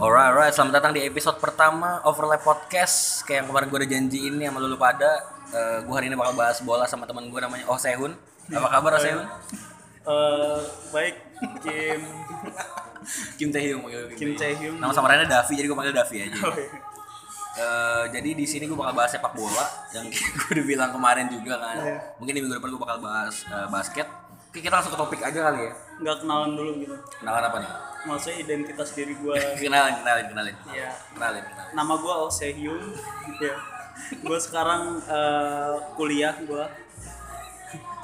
Alright, alright, selamat datang di episode pertama Overlap Podcast. Kayak yang kemarin gue udah janjiin nih sama lu pada. Uh, Gue hari ini bakal bahas bola sama teman gue namanya Oh Sehun. Apa kabar Oh Sehun? Eh, baik. Kim. Kim Taehyung Kim Taehyung. Nama samarannya Davi, jadi gue panggil Davi aja. Oh, iya. Eh, Jadi di sini gue bakal bahas sepak bola Yang gue udah bilang kemarin juga kan. Iya. Mungkin di minggu depan gue bakal bahas eh, basket. Oke, kita langsung ke topik aja kali ya. Nggak kenalan dulu gitu. Kenalan apa nih? Maksudnya identitas diri gue Kenalin, kenalin, kenalin. Ya Kenalin, kenalin. Nama gue Oh Sehyun ya. Gue sekarang eh, kuliah gue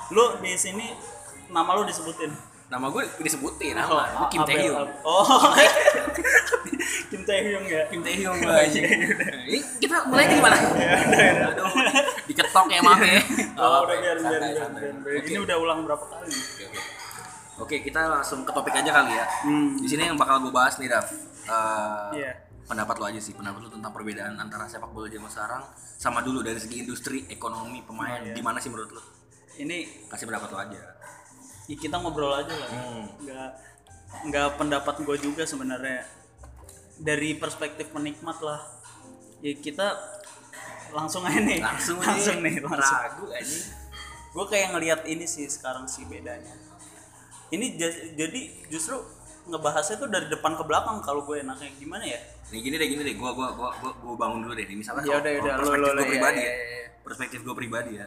lu di sini nama lu disebutin? Nama gue disebutin, nama. Oh, gue Kim Abel- Taehyung. Ab- oh. Kim Taehyung ya? Kim Taehyung gue aja. Ini kita mulai gimana? Aduh, diketok ya maaf ya. oh udah ya, biar biar biar, ini udah ulang berapa kali? Oke, oke. Oke, kita langsung ke topik aja kali ya. hmm Di sini yang bakal gue bahas nih, Daf. Eh, Iya. Pendapat lo aja sih, pendapat lo tentang perbedaan antara sepak bola zaman sekarang sama dulu dari segi industri, ekonomi, pemain. Iya. Gimana sih menurut lo? ini Kasih pendapat lo aja. ya kita ngobrol aja lah Hmm. nggak nggak pendapat gue juga sebenarnya dari perspektif penikmat lah ya kita langsung aja nih Langsung, langsung nih langsung Ragu aja. gue kayak ngelihat ini sih sekarang sih bedanya ini ja- jadi justru ngebahasnya tuh dari depan ke belakang kalau gue enaknya gimana ya Nih gini deh, gini deh. Gua gua gua gua, gua bangun dulu deh. Nih, misalnya Ya kalau- udah, udah. Lo- perspektif lo- gue lo, pribadi iya, ya. iya, iya. Perspektif gue pribadi ya.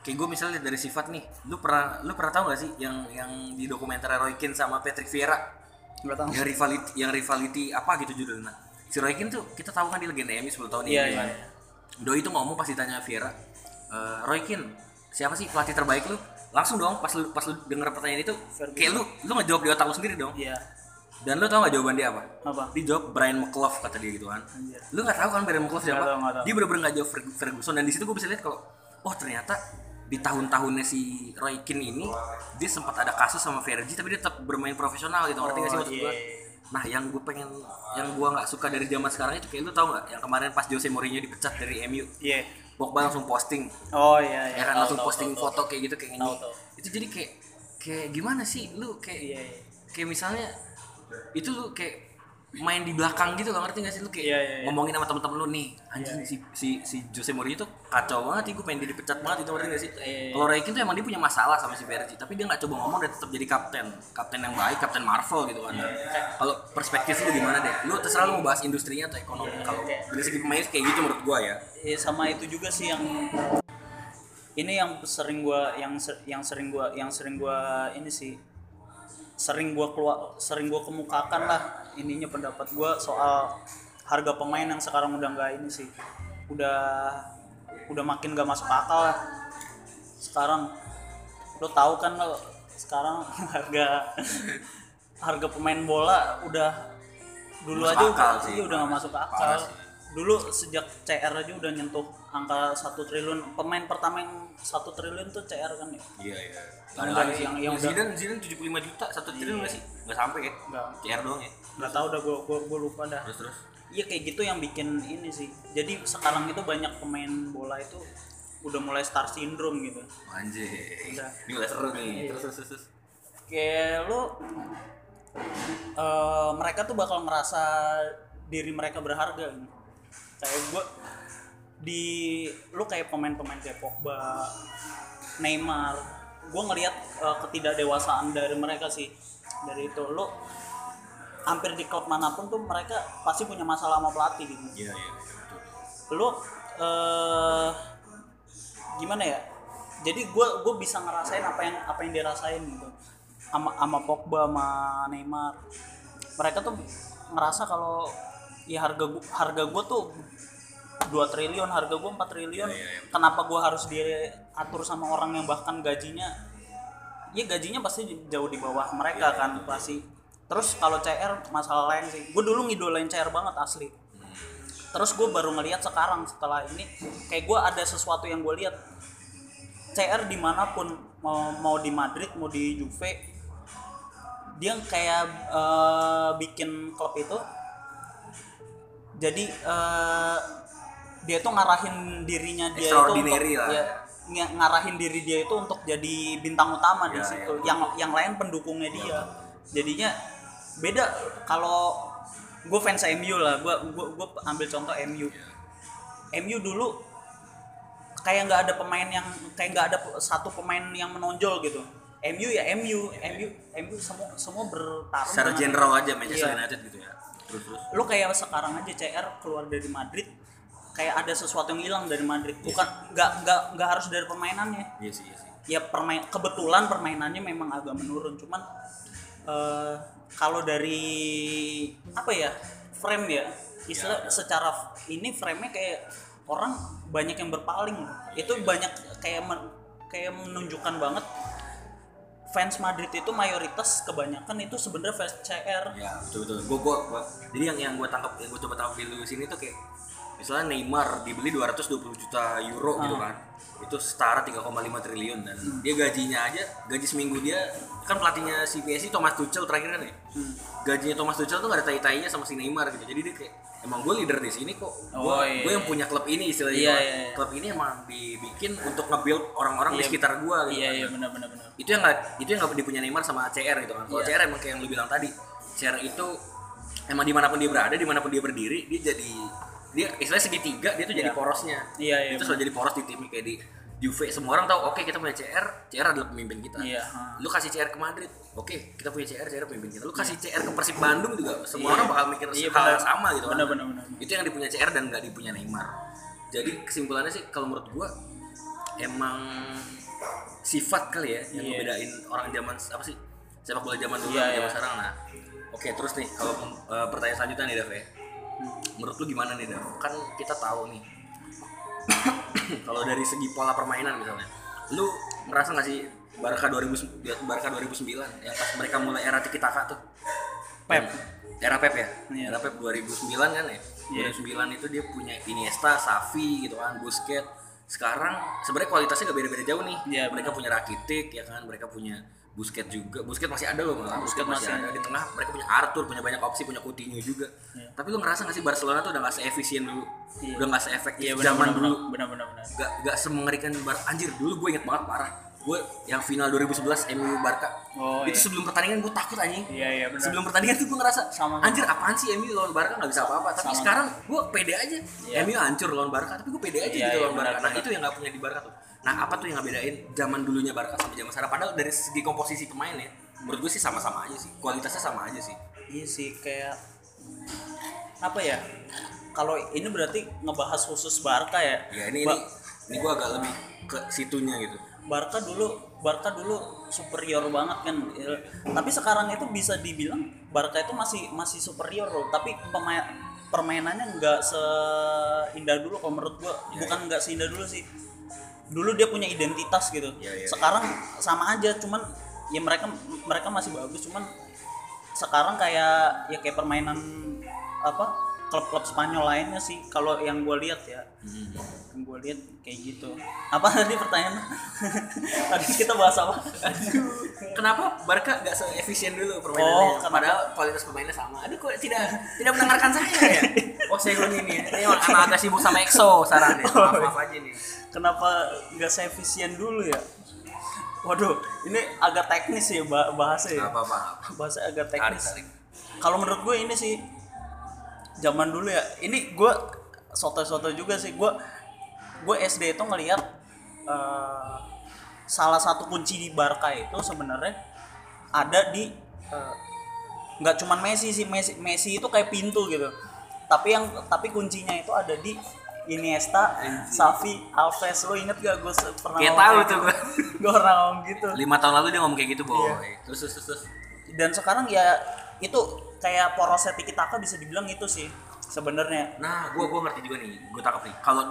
Kayak gue misalnya dari sifat nih, lu pernah lu pernah tahu gak sih yang yang di dokumenter Roy Keane sama Patrick Vieira yang rivality yang rivality apa gitu judulnya. Si Roy Keane tuh kita tahu kan dia legenda MU 10 tahun Iya, ini iya, kan. Doi itu ngomong pas ditanya Vieira, "Eh, Roy Keane, siapa sih pelatih terbaik lu? Langsung dong pas lu pas lu denger pertanyaan itu, kayak lu lu ngejawab di otak lu sendiri dong. iya Dan lu tau gak jawaban dia apa? apa Dia jawab Brian McClough kata dia gitu kan. Anjir. Lu gak tahu kan Brian McClough siapa? Tahu, nggak tahu. Dia bener-bener gak jawab Ferg- Ferguson dan di situ gue bisa lihat kalau oh ternyata di tahun-tahunnya si Roy Keane ini dia sempat ada kasus sama Fergie tapi dia tetap bermain profesional gitu ngerti gak sih Oh, maksud iya. gue? Nah yang gue pengen yang gue nggak suka dari zaman sekarang itu kayak lu tau nggak yang kemarin pas Jose Mourinho dipecat dari MU iya Pogba langsung posting. Oh iya ya iya kan Tahu, langsung tahu, posting tahu, foto kayak gitu kayak ini itu jadi kayak kayak gimana sih? Lu kayak Iya, iya. kayak misalnya itu lu kayak main di belakang gitu loh ngerti gak sih lu kayak Iya, iya, iya. ngomongin sama temen-temen lu nih. Anjing si, si si Jose Mourinho tuh kacau banget sih gue pengen dia dipecat banget itu ngerti gak sih? Iya. kalau Roy Keane tuh emang dia punya masalah sama si Fergie tapi dia nggak coba ngomong dan tetap jadi kapten. Kapten yang baik kapten Marvel gitu kan. Iya. kalau perspektif lu gimana deh lu terserah lu mau bahas industrinya atau ekonomi. Kalau dari segi pemain kayak gitu menurut gua ya. Eh, sama itu juga sih yang ini yang sering gua yang ser- yang sering gua yang sering gua ini sih sering gua keluar sering gua kemukakan lah ininya pendapat gua soal harga pemain yang sekarang udah nggak ini sih udah udah makin gak masuk akal lah sekarang lo tahu kan lo sekarang harga harga pemain bola udah dulu Masuk aja akal udah, sih. iya udah gak masuk akal sih. Dulu sejak CR aja udah nyentuh angka satu triliun. Pemain pertama yang satu triliun tuh CR kan ya? Iya iya. Yang udah- sih. yang- yang udah- Zidane Zidane 75 juta satu triliun nggak sih? Nggak sampai ya? Nggak. CR doang ya? Nggak tahu dah gua, gua gua lupa dah. Terus terus? Iya kayak gitu yang bikin ini sih. Jadi sekarang itu banyak pemain bola itu udah mulai star syndrome gitu. Udah. ini udah seru nih. Iya. terus terus terus, kayak lu eh, mereka tuh bakal ngerasa diri mereka berharga. gitu. Kayak gua di lu kayak pemain-pemain kayak Pogba, Neymar, gua ngelihat eh, ketidakdewasaan dari mereka sih. Dari itu lu hampir di klub mana pun tuh mereka pasti punya masalah sama pelatih gitu. Iya iya lu eh gimana ya? Jadi gue gue bisa ngerasain apa yang apa yang dirasain gitu. Sama sama Pogba sama Neymar. Mereka tuh ngerasa kalau ya harga gua, harga gue tuh 2 triliun harga gue 4 triliun. Iya, iya, iya. kenapa gue harus diatur sama orang yang bahkan gajinya ya gajinya pasti jauh di bawah mereka kan pasti. Terus kalau CR masalah lain sih. Gue dulu ngidolain CR banget asli. Terus gue baru ngelihat sekarang setelah ini kayak gue ada sesuatu yang gue lihat CR di mana pun mau mau di Madrid mau di Juve dia kayak eh, bikin klub itu jadi eh, dia tuh ngarahin dirinya dia itu untuk lah. ya, ng- ngarahin diri dia itu untuk jadi bintang utama di Ya, situ ya. yang yang lain pendukungnya dia jadinya beda kalau gue fans MU lah gue gue gue ambil contoh MU MU dulu kayak nggak ada pemain yang kayak nggak ada satu pemain yang menonjol gitu MU ya MU MU MU semua semua bertarung Secara general aja Manchester Iya. United gitu ya. Terus terus. lu kayak sekarang aja CR keluar dari Madrid kayak ada sesuatu yang hilang dari Madrid. Bukan nggak nggak nggak harus dari permainannya. Iya sih, iya sih. ya permain kebetulan permainannya memang agak menurun. Cuman eh, kalau dari apa ya frame ya istilah secara f- ini frame-nya kayak orang banyak yang berpaling. Itu banyak kayak men- kayak menunjukkan banget fans Madrid itu mayoritas kebanyakan itu sebenarnya fans CR Ya, betul betul. Gua, gua, gua- jadi yang yang gue tangkap yang gue coba tangkap di sini tuh kayak misalnya Neymar dibeli 220 juta euro gitu Ah. kan. Itu setara 3,5 triliun dan Hmm. dia gajinya aja gaji seminggu dia kan pelatihnya si PSG Thomas Tuchel terakhir kan ya. Hmm. Gajinya Thomas Tuchel tuh gak ada tai-tainya sama si Neymar gitu. Jadi dia kayak emang gue leader di sini kok. Gue Oh, iya, yang punya klub ini istilahnya. Iya, iya, iya. Klub ini emang dibikin untuk nge-build orang-orang di Iya. sekitar gue gitu. iya kan iya benar benar benar itu yang nggak itu yang nggak dipunya Neymar sama CR gitu kan kalau Iya. CR emang kayak yang lu bilang tadi CR itu emang di mana pun dia berada di mana pun dia berdiri dia jadi dia istilahnya segitiga dia tuh jadi Iya. porosnya Iya, iya, itu selalu jadi poros di tim kayak di Juve semua orang tahu oke kita punya CR CR adalah pemimpin kita Iya, lu kasih CR ke Madrid oke kita punya CR CR pemimpin kita lu kasih CR ke Persib Bandung juga semua Iya. orang bakal mikir Iya, hal benar. yang sama gitu kan Benar, benar, benar. itu yang dipunya CR dan nggak dipunya Neymar jadi kesimpulannya sih kalau menurut gua emang sifat kali ya yang Iya. ngebedain orang zaman apa sih sepak bola zaman dulu Iya, sama zaman iya. sekarang nah oke terus nih kalau eh, pertanyaan selanjutnya nih Dev ya Hmm. menurut lu gimana nih Dev kan kita tahu nih kalau dari segi pola permainan misalnya lu merasa nggak sih Barca 2000 Barca 2009 yang pas mereka mulai era tiki taka tuh? Pep. era Pep ya? Iya. era Pep 2009 kan ya? Iya. 2009 itu dia punya Iniesta, Xavi gitu kan, Busquets. Sekarang sebenarnya kualitasnya gak beda-beda jauh nih. Iya, mereka punya Rakitic ya kan? Mereka punya Busquets juga. Busquets masih ada loh malah Busquets masih masih ada. di tengah mereka punya Arthur punya banyak opsi punya Coutinho juga. Iya. tapi lu ngerasa gak sih Barcelona tuh udah gak seefisien dulu? Iya. udah gak seefektif iya benar zaman benar dulu. benar benar benar gak gak semengerikan Bar anjir dulu gue inget banget parah. Gue yang final 2011 MU Barca. Oh, itu iya. sebelum pertandingan gue takut anjing. Iya iya benar. Sebelum pertandingan tuh gue ngerasa Sama. anjir apaan sih MU lawan Barca? Nggak bisa apa-apa. Tapi Sama. sekarang gue pede aja. Iya. MU hancur lawan Barca tapi gue pede aja Iya, gitu iya, lawan Barca. nah itu yang nggak punya di Barca tuh nah apa tuh yang ngebedain zaman dulunya Barca sama zaman sekarang? Padahal dari segi komposisi pemain ya menurut gue sih sama-sama aja sih. Kualitasnya sama aja sih. Iya sih kayak apa ya? Kalau ini berarti ngebahas khusus Barca ya? Ya ini Ba- ini ini gue agak lebih ke situnya gitu. Barca dulu Barca dulu superior banget kan? Tapi sekarang itu bisa dibilang Barca itu masih masih superior loh. Tapi pemain permainannya nggak seindah dulu kalau menurut gua. Iya, bukan nggak seindah dulu sih dulu dia punya identitas gitu Iya, iya, sekarang sama aja cuman ya mereka mereka masih bagus cuman sekarang kayak ya kayak permainan apa klub-klub Spanyol lainnya sih kalau yang gue lihat ya Hmm. yang gue lihat kayak gitu apa tadi pertanyaan tadi kita bahas apa Kenapa Barca gak seefisien dulu permainannya? Oh, kenapa? Padahal kualitas pemainnya sama. Aduh kok tidak tidak mendengarkan saya ya? Oh saya ini. Ini emang agak sibuk sama EXO saran ya. Maaf, maaf aja nih. Kenapa nggak seefisien dulu ya? Waduh ini agak teknis ya bah- bahasa ya. Gak apa-apa. bahasa agak teknis. kalau menurut gue ini sih zaman dulu ya ini gue soto-soto juga sih. Gue gue SD itu ngelihat eh, salah satu kunci di Barca itu sebenarnya ada di eh, nggak cuman Messi sih. Messi, Messi itu kayak pintu gitu. Tapi yang tapi kuncinya itu ada di Iniesta, Xavi, Alves lo inget gak gue pernah Kayak ngomong tahu kayak tuh gitu? gue. gue pernah ngomong gitu Lima tahun lalu dia ngomong kayak gitu boy. Iya. Terus terus terus. dan sekarang ya itu kayak porosnya Tiki Taka bisa dibilang itu sih sebenarnya Nah, gua gua ngerti juga nih. Gua tangkap nih. Kalau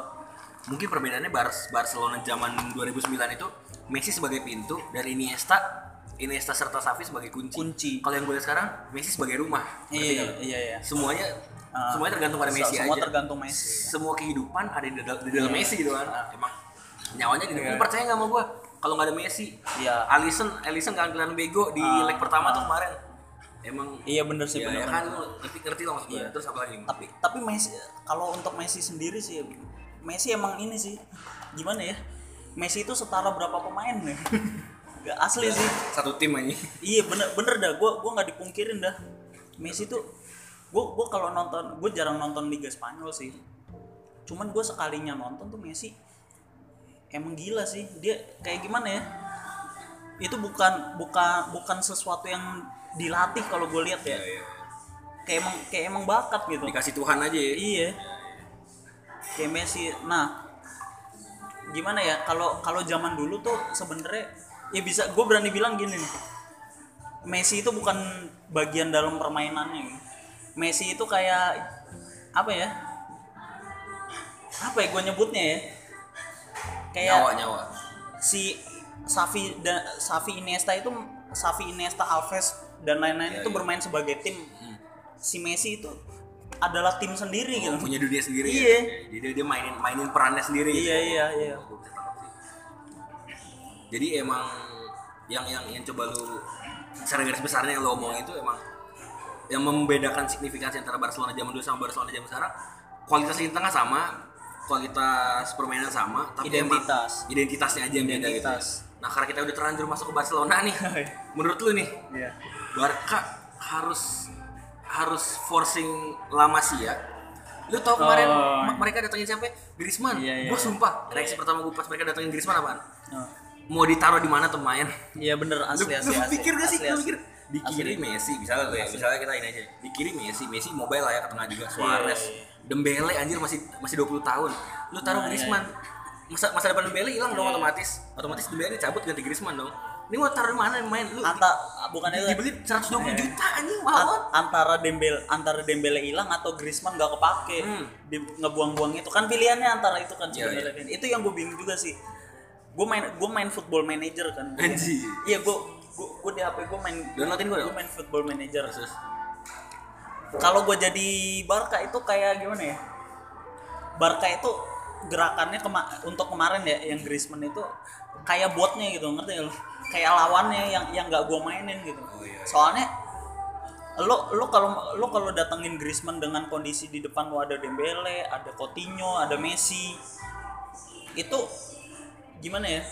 mungkin perbedaannya Bar Barcelona zaman 2009 itu Messi sebagai pintu dari Iniesta Iniesta serta Xavi sebagai kunci. Kunci. Kalau yang gue lihat sekarang Messi sebagai rumah. Iya iya iya Semuanya Ah. semuanya tergantung pada Messi semua aja. tergantung Messi semua kehidupan ada di, dal- di dalam Messi gitu kan. Emang nyawanya di Iya. Lu percaya nggak sama gua? Kalau nggak ada Messi Iya. Alisson Alisson gak kelihatan bego di Ah, leg pertama tuh kemarin. Emang iya bener sih ya, bener, ya kan ngerti ngerti lah maksud gua Iya. terus apa lagi? Tapi tapi Messi kalau untuk Messi sendiri sih Messi emang ini sih gimana ya? Messi itu setara berapa pemain ya? Gak asli sih. Satu tim aja. Iya bener bener dah. Gue gua nggak dipungkirin dah. Messi tuh gue gue kalau nonton gue jarang nonton Liga Spanyol sih. Cuman gue sekalinya nonton tuh Messi. Emang gila sih. Dia kayak gimana ya? Itu bukan bukan bukan sesuatu yang dilatih kalau gue lihat ya. Iya, iya. kayak emang kayak emang bakat gitu. Dikasih Tuhan aja ya. iya. Kayak Messi. Nah gimana ya? Kalau kalau zaman dulu tuh sebenarnya ya bisa gue berani bilang gini nih. Messi itu bukan bagian dalam permainannya. gitu. Messi itu kayak apa ya apa ya gue nyebutnya ya kayak Nyawa, nyawa. si Safi dan Safi Iniesta itu Safi Iniesta Alves dan lain-lain Ya, itu ya. bermain sebagai tim si Messi itu adalah tim sendiri gitu Punya dunia sendiri Iya. ya. Jadi dia mainin mainin perannya sendiri gitu. iya iya iya. Jadi emang yang yang yang coba lu secara garis besarnya yang lo omong itu emang yang membedakan signifikansi antara Barcelona zaman dulu sama Barcelona zaman sekarang kualitas lini tengah sama kualitas permainan sama tapi Identitas. emang identitasnya aja yang beda gitu ya. Identitas. nah karena kita udah terlanjur masuk ke Barcelona nih menurut lu nih iya Barca harus harus forcing La Masia. Lu tau kemarin Oh. mereka datangin siapa? Griezmann. Iya, iya, Gua iya. sumpah, reaksi pertama gue pas mereka datangin Griezmann apaan? Oh. Mau ditaruh di mana tuh main? iya bener Lu, asli asli lu asli pikir gak sih? Asli, Lu asli. Di kiri Messi, misalnya ya, misalnya kita ini aja. Di kiri Messi, Messi mobile lah ya ke tengah juga. Suarez, iya, iya. Dembele anjir masih masih 20 tahun. Lu taruh Nah, iya, Griezmann. Masa masa depan Dembele hilang dong Iya. otomatis. Otomatis Dembele cabut ganti Griezmann dong. Ini mau taruh di mana main? Lu Anta bukan itu dibeli 120 Iya. juta anjing mahal antara Dembel antara Dembele hilang atau Griezmann gak kepake Hmm. di ngebuang-buang itu kan pilihannya antara itu kan Iya, sebenarnya kan. itu yang gue bingung juga sih gue main gue main football manager kan Anjir. iya gue gue di hp gue main Downloadin gua dong. gue main football manager. Terus kalau gue jadi Barca itu kayak gimana ya? Barca itu gerakannya kema- untuk kemarin ya yang Griezmann itu kayak botnya gitu ngerti gak lo kayak lawannya yang yang nggak gue mainin gitu. Oh, iya, iya. soalnya lo lo kalau lo kalau datengin Griezmann dengan kondisi di depan lo ada Dembele ada Coutinho ada Messi itu gimana ya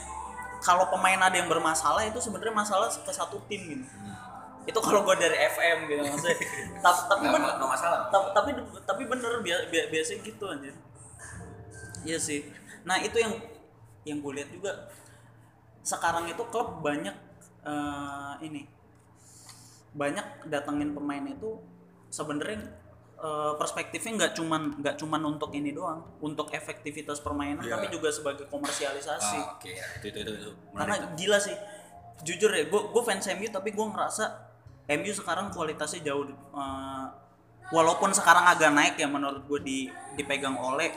kalau pemain ada yang bermasalah itu sebenarnya masalah ke satu tim gitu. Itu kalau gue dari FM gitu maksudnya. Tapi tapi bener nggak masalah. tapi tapi, tapi bener bia- bia- biasanya gitu aja iya sih. Nah itu yang yang gue lihat juga. Sekarang itu klub banyak eh, ini. Banyak datengin pemain itu sebenarnya eh, perspektifnya nggak cuman nggak cuman untuk ini doang untuk efektivitas permainan Iya. tapi juga sebagai komersialisasi Ah, oke ya itu itu itu, itu. karena tuh. gila sih jujur ya gue gue fans MU tapi gue ngerasa MU sekarang kualitasnya jauh eh, walaupun sekarang agak naik ya menurut gue di dipegang oleh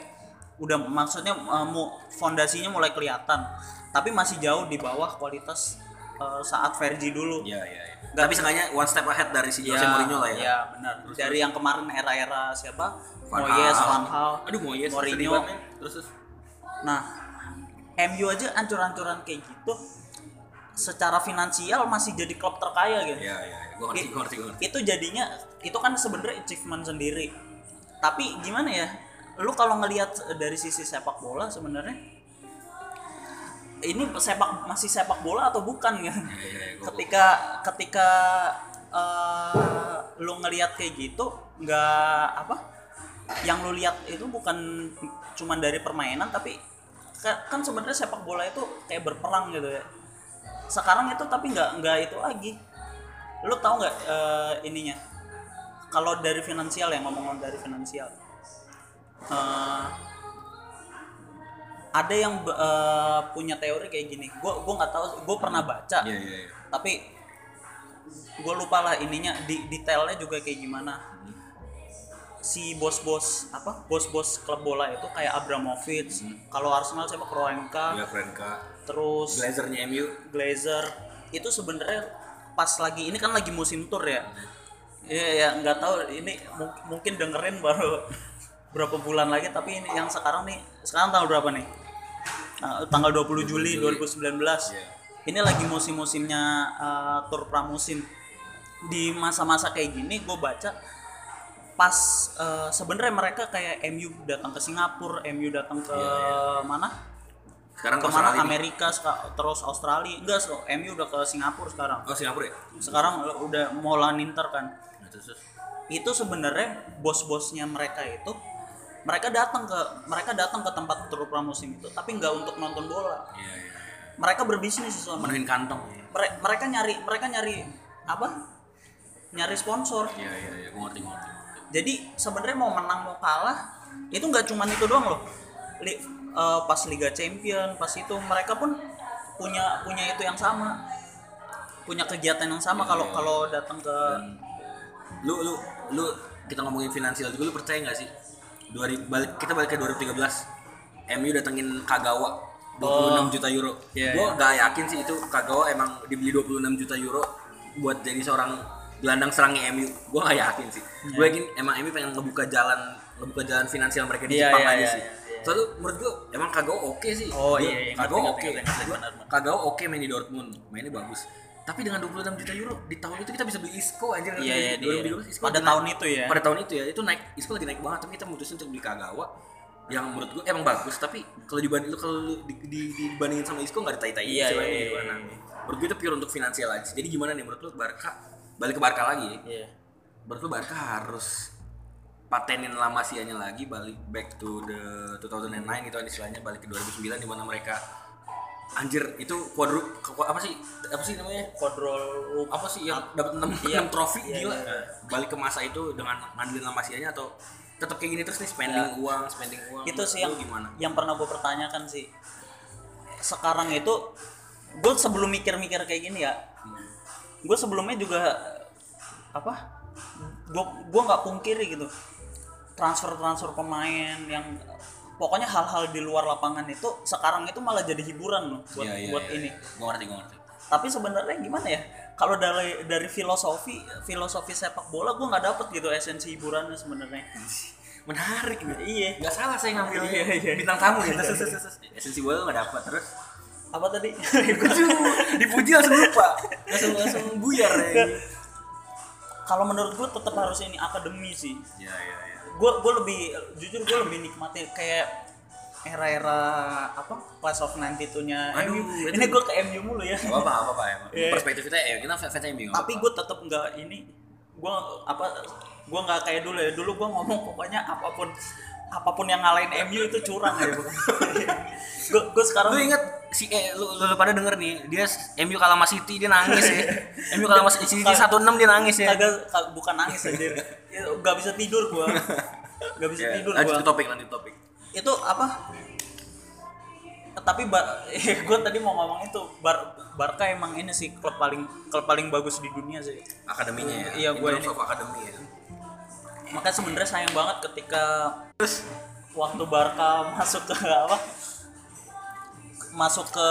udah maksudnya mu- fondasinya mulai kelihatan tapi masih jauh di bawah kualitas eh, saat Fergie dulu Iya iya. iya. Nggak Tapi seenggaknya one step ahead dari si Jose Mourinho lah ya. Iya, benar. Dari yang kemarin era-era siapa? Van Moyes. Van Gaal. Aduh Moyes Mourinho. Terus terus. Nah, MU aja ancur-ancuran kayak gitu secara finansial masih jadi klub terkaya gitu. Iya iya. Gua ngerti gua ngerti gua ngerti. Itu jadinya itu kan sebenarnya achievement sendiri. Tapi gimana ya? Lu kalau ngelihat dari sisi sepak bola sebenarnya ini sepak masih sepak bola atau bukan? Gua- ketika ketika eh, lu ngelihat kayak gitu nggak apa? Yang lu lihat itu bukan cuman dari permainan tapi ka- kan sebenarnya sepak bola itu kayak berperang gitu ya. Sekarang itu tapi nggak nggak itu lagi. Lu tahu nggak eh, ininya? Kalau dari finansial ya ngomong dari finansial. Eh, ada yang eh, punya teori kayak gini. Gue gue nggak tahu gue pernah baca. Iya iya iya. tapi gue lupa lah ininya di detailnya juga kayak gimana. Si bos-bos apa bos-bos klub bola itu kayak Abramovich kalau Arsenal siapa Kroenka. Keren kak. terus Glazernya MU. Glazer. Itu sebenarnya pas lagi ini kan lagi musim tour ya? Iya ya nggak tahu ini mu- mungkin dengerin baru berapa bulan lagi tapi ini yang sekarang nih sekarang tanggal berapa nih Nah, tanggal 20 Juli 2019 Iya. ini lagi musim-musimnya uh, tur pramusim. Di masa-masa kayak gini gue baca pas uh, sebenarnya mereka kayak MU datang ke Singapura MU datang ke mana? Sekarang ke ke mana Australia. Amerika seka- terus Australia. Enggak so MU udah ke Singapura sekarang. Oh Singapura ya? sekarang udah mau Inter kan. Terus. itu sebenarnya bos-bosnya mereka itu mereka datang ke mereka datang ke tempat tur pramusim itu tapi nggak untuk nonton bola Iya iya. mereka berbisnis sana Menuhin kantong. Mere- mereka nyari mereka nyari apa nyari sponsor Iya iya iya. Ngerti ngerti. jadi sebenarnya mau menang mau kalah itu nggak cuma itu doang loh Li- eh, pas Liga Champion pas itu mereka pun punya punya itu yang sama punya kegiatan yang sama kalau Iya. kalau datang ke Lu lu lu kita ngomongin finansial juga lu percaya nggak sih? 2000 balik kita balik ke 2013. MU datengin Kagawa 26 juta euro. Iya, Gua nggak yakin sih itu Kagawa emang dibeli 26 juta euro buat jadi seorang gelandang serangnya MU. Gua nggak yakin sih. Gue yakin emang MU pengen ngebuka jalan ngebuka jalan finansial mereka di Iya, Jepang iya, aja iya, sih. iya, iya. Soalnya menurut gua emang Kagawa oke sih. Oh, Gua- iya, iya, Kagawa oke. benar. Kagawa oke main di Dortmund, mainnya bagus. Tapi dengan 26 juta euro di tahun itu kita bisa beli Isco anjir. Iya, iya, Di 2013 iya. Isco Pada tahun naik. itu ya. Pada tahun itu ya, itu naik Isco lagi naik banget tapi kita mutusin untuk beli Kagawa yang menurut gua emang bagus tapi kalau dibanding kalau di, di, dibandingin sama Isco nggak ditai-tai Iya, istilahnya iya, gimana. iya, Menurut gua itu pure untuk finansial aja. Jadi gimana nih menurut lu Barca balik ke Barca lagi? Iya. Menurut lu Barca harus patenin La Masia-nya lagi balik back to the 2009 gitu kan istilahnya balik ke 2009 di mana mereka anjir itu kuadru apa sih? Apa sih namanya? Quadrol apa sih yang dapat 6, Iya. trofi? Iya, gila. iya. balik ke masa itu dengan ngandelin La Masia-nya atau tetap kayak gini terus nih spending uang spending uang. Itu sih yang gimana? yang pernah gue pertanyakan sih. Sekarang itu gue sebelum mikir-mikir kayak gini ya gue sebelumnya juga apa gue gue nggak pungkiri gitu. Transfer transfer pemain yang pokoknya hal-hal di luar lapangan itu sekarang itu malah jadi hiburan loh buat Iya, iya, buat iya, ini. iya. gua ngerti gua ngerti. Tapi sebenarnya gimana ya? Kalau dari dari filosofi filosofi sepak bola gue nggak dapet gitu esensi hiburannya sebenarnya. Menarik nih iya. Nggak salah saya ngambil Iya, iya. bintang tamu ya terus, terus, terus. esensi bola nggak dapat terus? Apa tadi? Dipuji langsung lupa. Langsung langsung buyar ya. Kalau menurut gue tetap harus ini akademi sih. Ya ya ya gue gue lebih jujur gue lebih nikmati kayak era-era apa class of 92 nya Aduh, MU itu- ini gue ke MU mulu ya. Apa apa apa apa emang. Iya. perspektif kita ya kita fans MU tapi apa-apa. gue tetap nggak ini gue apa gue nggak kayak dulu ya. Dulu gue ngomong pokoknya apa pun apa pun yang ngalahin MU itu curang ya gue gue sekarang lu inget si eh lu, lu, lu pada denger nih dia MU kalah sama City dia nangis ya. MU kalah sama City 1-6 dia nangis ya. Kagak kag- bukan nangis aja Ya, nggak bisa tidur gue nggak bisa Ya, tidur lanjut gue ke topik lanjut topik. Itu apa? Tapi gue tadi mau ngomong itu Bar Barca emang ini sih klub paling klub paling bagus di dunia sih. Akademinya ya? Iya, gua terms ini. akademi ya makanya sebenarnya sayang banget ketika waktu Barca masuk ke apa? Masuk ke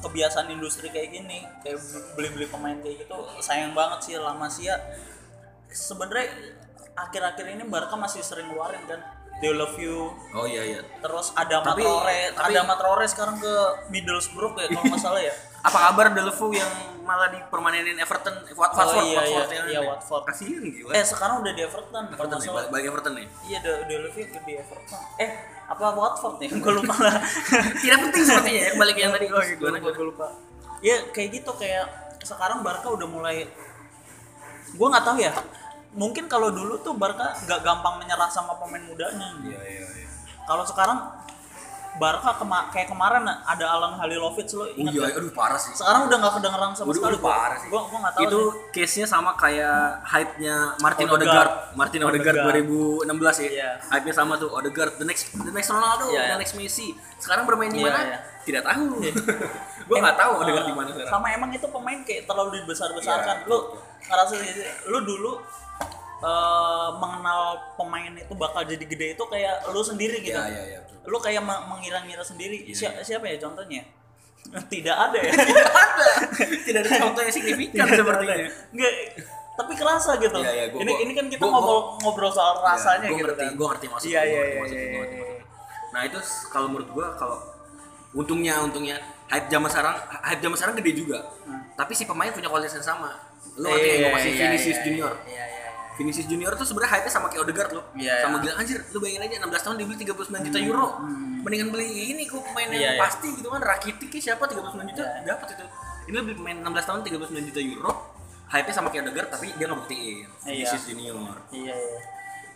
kebiasaan industri kayak gini kayak beli-beli pemain kayak gitu sayang banget sih La Masia sebenarnya akhir-akhir ini Barca masih sering ngeluarin kan They love you. Oh iya iya. Terus ada Tapi- Traore tapi- ada Traore sekarang ke Middlesbrough ya kalau nggak salah ya. Apa kabar Delfu yang malah dipermanenin Everton? Oh, Watford iya, Watford iya, yang iya, ini. Watford. kasihan gila eh sekarang udah di Everton. Everton salah balik, balik Everton nih? Iya De De Levy di Everton. Eh apa Watford nih? Gue lupa. Lah tidak penting sepertinya ya balik yang tadi. Oh, gue gimana lupa, gue lupa. Ya kayak gitu kayak sekarang Barca udah mulai gue nggak tahu ya mungkin kalau dulu tuh Barca nggak gampang menyerah sama pemain mudanya iya iya iya kalau sekarang Barca kema kayak kemarin ada Alan Halilovic lo oh ingat iya nggak? aduh parah sih sekarang udah nggak kedengeran sama Udah- sekali udah parah sih. gue gue nggak tahu itu sih. case-nya sama kayak hype-nya Martin Odegaard. Odegaard, Martin Odegaard, Odegaard. 2016 ya. Iya. Hype-nya sama tuh Odegaard, the next the next Ronaldo, Iya, the iya. next Messi. Sekarang bermain di Iya, mana? iya. Tidak tahu. Gue nggak tahu Odegaard eh, di mana sekarang. Sama emang itu pemain kayak terlalu dibesar-besarkan. Iya, lu ngerasa lu dulu eh, mengenal pemain itu bakal jadi gede itu kayak lu sendiri gitu. Iya, iya, iya. Lu kayak me- mengira-ngira sendiri. Iya, Si- siapa ya contohnya? Tidak ada ya. Tidak ada. Tidak ada contoh yang signifikan sepertinya. Enggak tapi kerasa gitu. Iya, iya, gua- ini gua- ini kan kita gua- ngobrol ngobrol soal rasanya gue gitu ngerti, kan. gue ngerti maksud Iya, iya, gua iya, iya, gua iya. lu. Nah itu kalau menurut gue kalau untungnya untungnya hype zaman sekarang hype zaman sekarang gede juga. Tapi si pemain punya kualitas yang sama. Lu ngerti Iya, masih iya, Vinicius iya, Junior. Iya, iya, iya. Vinicius Junior tuh sebenarnya hype-nya sama kayak Odegaard loh. Iya, sama iya. gila anjir, lu bayangin aja 16 tahun dibeli 39 juta euro. Mendingan beli ini kok pemain yang Iya, iya. pasti gitu kan Rakitic siapa 39 juta Iya. dapat itu. Ini beli pemain 16 tahun 39 juta euro. hype-nya sama kayak Odegaard tapi dia ngebuktiin Iya. Vinicius Junior. iya iya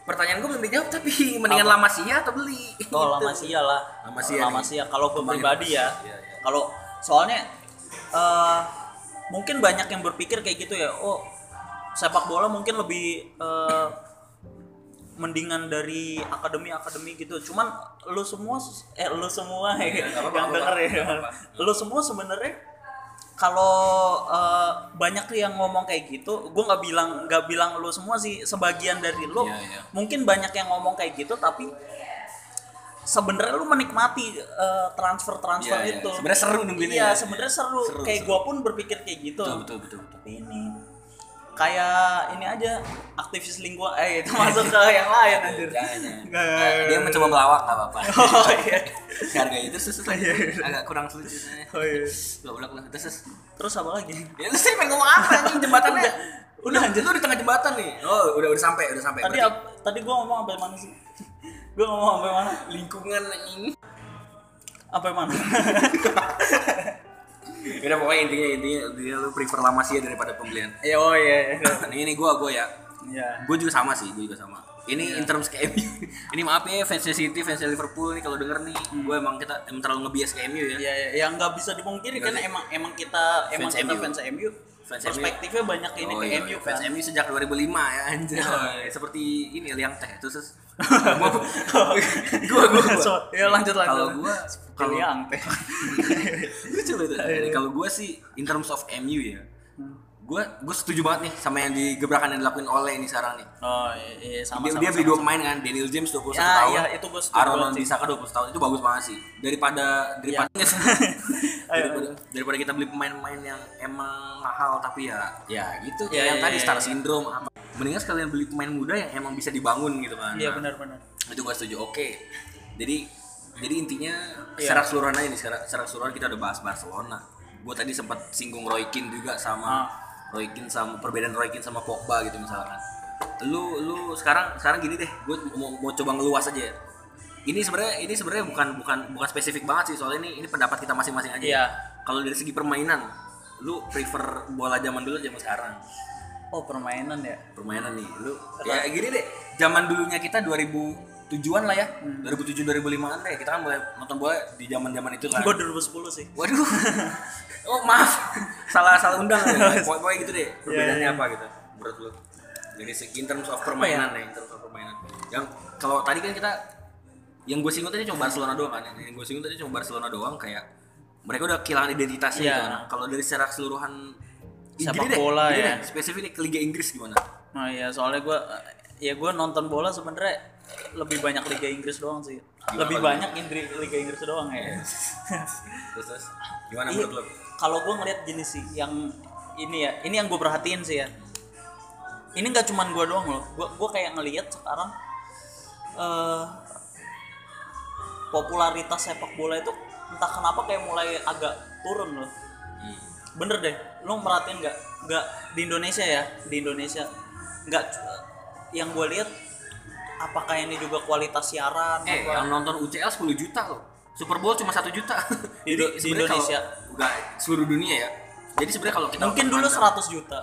Pertanyaan gue belum dijawab tapi mendingan lama Masia atau beli? Oh, La Gitu. Masia lah. La Masia La nih. Masia. Kalau gue pribadi ya, Masia, iya. kalau soalnya eh mungkin banyak yang berpikir kayak gitu ya. Oh, sepak bola mungkin lebih eh, mendingan dari akademi-akademi gitu. Cuman lu semua eh lu semua nggak apa-apa, yang denger ya. apa-apa. Lu semua sebenarnya kalau eh, banyak yang ngomong kayak gitu, gue nggak bilang nggak bilang lu semua sih, sebagian dari lu Iya, iya. mungkin banyak yang ngomong kayak gitu, tapi sebenarnya lu menikmati transfer transfer Iya, iya. itu. Sebenarnya seru nungguinnya Iya, ya. sebenarnya seru. Seru, Kayak gua pun berpikir kayak gitu. Betul betul betul. betul. Tapi ini kayak ini aja aktivis lingkungan eh itu masuk ke yang lain anjir. Jangan, jangan. Dia mencoba melawak nggak apa-apa. Oh iya. Harga itu susah agak kurang lucu. Oh iya. Goblok lah. Terus terus. Apa lagi? Ya lu sih pengen ngomong apa anjing jembatannya? Udah, udah, anjir. Lu di tengah jembatan nih. Oh, udah udah sampai, udah sampai. Tadi Berarti tadi gua ngomong sampai mana sih? Gua ngomong sampai mana? lingkungan anjing. Sampai mana? Udah pokoknya intinya intinya dia lu prefer La Masia daripada pembelian. Ya oh iya. iya. Ini ini gua gua ya. Iya. Gue juga sama sih, gue juga sama. Ini in terms ke MU. ini maaf ya fansnya City, fansnya Liverpool nih kalau denger nih, gue emang kita emang terlalu ngebias ke MU ya. Ya, ya, yang nggak bisa dipungkiri kan emang emang kita emang Fans kita MU. fans MU. Fans Perspektifnya banyak ini Oh ke iya, MU fans kan. MU sejak 2005 ya anjir. Oh, Seperti ini liang teh terus terus. gua gua gua. gua. So, ya lanjut lanjut. Kalau gua kalau yang teh. lucu itu. Jadi Kalau gua sih in terms of MU ya. Gua gua setuju banget nih sama yang digebrakan yang dilakuin oleh ini sekarang nih. Oh iya, iya sama dia, sama. dia beli dua pemain kan, Daniel James 21 Ya, tahun. ya, itu gua setuju Aaron sih. Wan-Bissaka 20 tahun itu bagus banget sih. Daripada daripada daripada, daripada kita beli pemain-pemain yang emang mahal tapi ya ya gitu kayak Ya, yang ya, tadi ya, star ya. syndrome apa. Mendingan sekalian beli pemain muda yang emang bisa dibangun gitu kan. Iya Nah, benar-benar. Itu gua setuju. Oke. Jadi jadi intinya Iya. secara keseluruhan aja nih secara, secara keseluruhan kita udah bahas Barcelona. Gua tadi sempat singgung Roy Keane juga sama Ah. Roy Keane sama perbedaan Roy Keane sama Pogba gitu misalkan. Lu lu sekarang sekarang gini deh, gue mau, mau coba ngeluas aja ya. Ini sebenarnya ini sebenarnya bukan bukan bukan spesifik banget sih soalnya ini ini pendapat kita masing-masing aja. Iya. Kalau dari segi permainan, lu prefer bola zaman dulu atau zaman sekarang? Oh permainan ya. Permainan nih, lu ya gini deh. Zaman dulunya kita 2007-an lah ya. Hmm. 2007 2005-an deh. Kita kan mulai nonton bola di zaman-zaman itu kan. Gue 2010 sih. Waduh. Oh maaf, salah salah undang ya. Pokoknya gitu deh. Perbedaannya iya. apa gitu? Menurut lu? Dari segi in terms of permainan nih, in terms of permainan. Yang kalau tadi kan kita yang gue singgung tadi cuma Barcelona doang kan. Yang gue singgung tadi cuma Barcelona doang kayak mereka udah kehilangan identitasnya Iya. gitu kan. Kalau dari secara keseluruhan Sepak deh, bola ya. deh, spesifik nih ke Liga Inggris gimana? Nah iya soalnya gue ya gue nonton bola sebenarnya lebih banyak Liga Inggris doang sih. Gimana lebih banyak Indri- Liga Inggris doang ya. Terus terus gimana menurut lu? kalau gue ngeliat gini sih, yang ini ya, ini yang gue perhatiin sih ya. Ini nggak cuman gue doang loh, gue gue kayak ngeliat sekarang eh popularitas sepak bola itu entah kenapa kayak mulai agak turun loh. Hmm. Bener deh, lo merhatiin nggak? Nggak di Indonesia ya, di Indonesia nggak yang gue lihat apakah ini juga kualitas siaran Eh, apa? yang nonton UCL 10 juta loh. Super Bowl cuma satu juta. Di- di sebenarnya Indonesia. kalau- enggak seluruh dunia ya. Jadi sebenarnya kalau kita mungkin dulu pandang- 100 juta.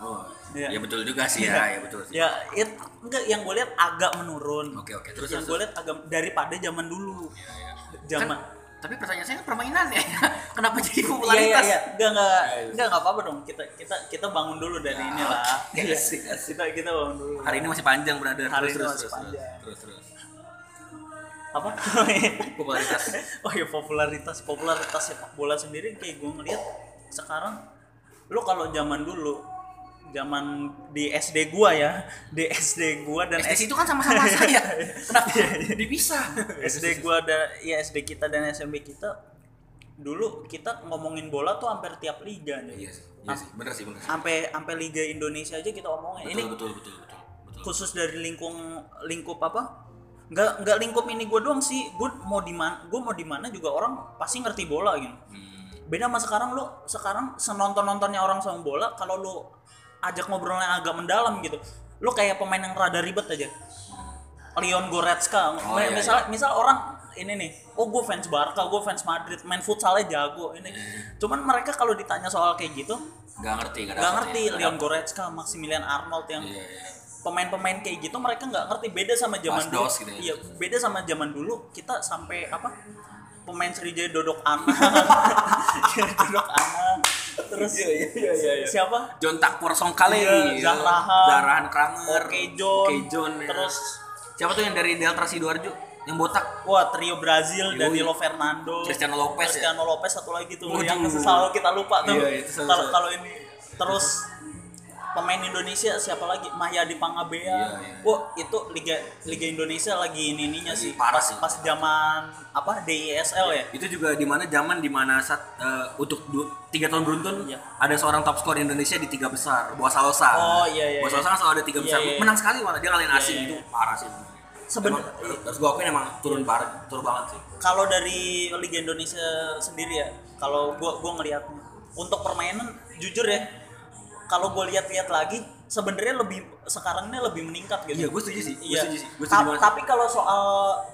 Oh, Iya. ya betul juga sih ya, ya betul sih. Ya, it, enggak yang gue lihat agak menurun. Oke oke terus yang gue lihat agak daripada zaman dulu. Iya, iya. Zaman. Kan, tapi pertanyaan saya kan permainan ya. Kenapa jadi Iya iya popularitas? iya, enggak enggak Iya, iya. enggak enggak apa-apa dong. Kita kita kita bangun dulu dari inilah. oke, Iya, asik, asik. kita kita bangun dulu. Hari ini masih panjang brother. Hari terus, ini terus, masih terus, panjang. Terus terus. apa? Popularitas. oh ya popularitas popularitas sepak bola sendiri kayak gue ngeliat sekarang lu kalau zaman dulu zaman di SD gua ya di SD gua dan SD itu kan sama-sama saya. Kenapa dipisah? SD gua ada ya SD kita dan SMP kita dulu kita ngomongin bola tuh hampir tiap liga nih. Iya sih, iya sih, bener sih bener. sih. Sampai sampai liga Indonesia aja kita omongin. Betul, Ini betul betul betul betul. khusus dari lingkung lingkup apa? Nggak nggak lingkup ini gua doang sih. Gua mau di mana gua mau di mana juga orang pasti ngerti bola gitu. Hmm. Beda sama sekarang lu sekarang senonton-nontonnya orang sama bola kalau lu ajak ngobrolnya agak mendalam gitu. Lu kayak pemain yang rada ribet aja. Leon Goretzka, Oh, iya, misal misal orang ini nih oh gue fans Barca gue fans Madrid main futsalnya jago ini cuman mereka kalau ditanya soal kayak gitu Gak ngerti, gak, nggak ngerti ya, nggak Leon Goretzka Maximilian Arnold yang Iya, iya. pemain-pemain kayak gitu mereka nggak ngerti beda sama zaman Mas dulu Dos gitu ya. iya beda sama zaman dulu kita sampai apa pemain Sriwijaya Dodok Anang Dodok Anang terus Iya, iya, iya, iya, iya. siapa John Takpur Songkale, Iya, Zahrahan. Zahrahan Kranger, Oke John, Oke John, ya. terus siapa tuh yang dari Delta Sidoarjo yang botak? wah trio Brazil Yoi. Danilo Fernando Cristiano Lopez ya? Cristiano Lopez satu lagi tuh Waduh. yang selalu kita lupa tuh Iya, itu selalu- kalau selalu. kalau ini terus pemain Indonesia siapa lagi Mahyadi Pangabea Iya, iya. wah itu liga liga Indonesia lagi ini ininya sih parah sih. pas zaman apa DISL ya Itu juga di mana zaman di mana saat eh, untuk tiga tahun beruntun Iya. ada seorang top skor Indonesia di tiga besar, Boa Salosa. Oh, iya, iya, Boa iya. Salosa kan selalu ada tiga Iya, besar. iya. Menang sekali malah dia ngalahin asing iya. itu parah sih. Seben- Emang, harus gue akuin emang turun parah, turun banget sih. kalau dari Liga Indonesia sendiri ya kalau gua gua ngelihatnya untuk permainan jujur ya kalau gua lihat-lihat lagi sebenarnya lebih sekarang ini lebih meningkat gitu Iya, gue setuju sih. Gue Iya. setuju sih. Gue Ta- setuju banget. tapi kalau soal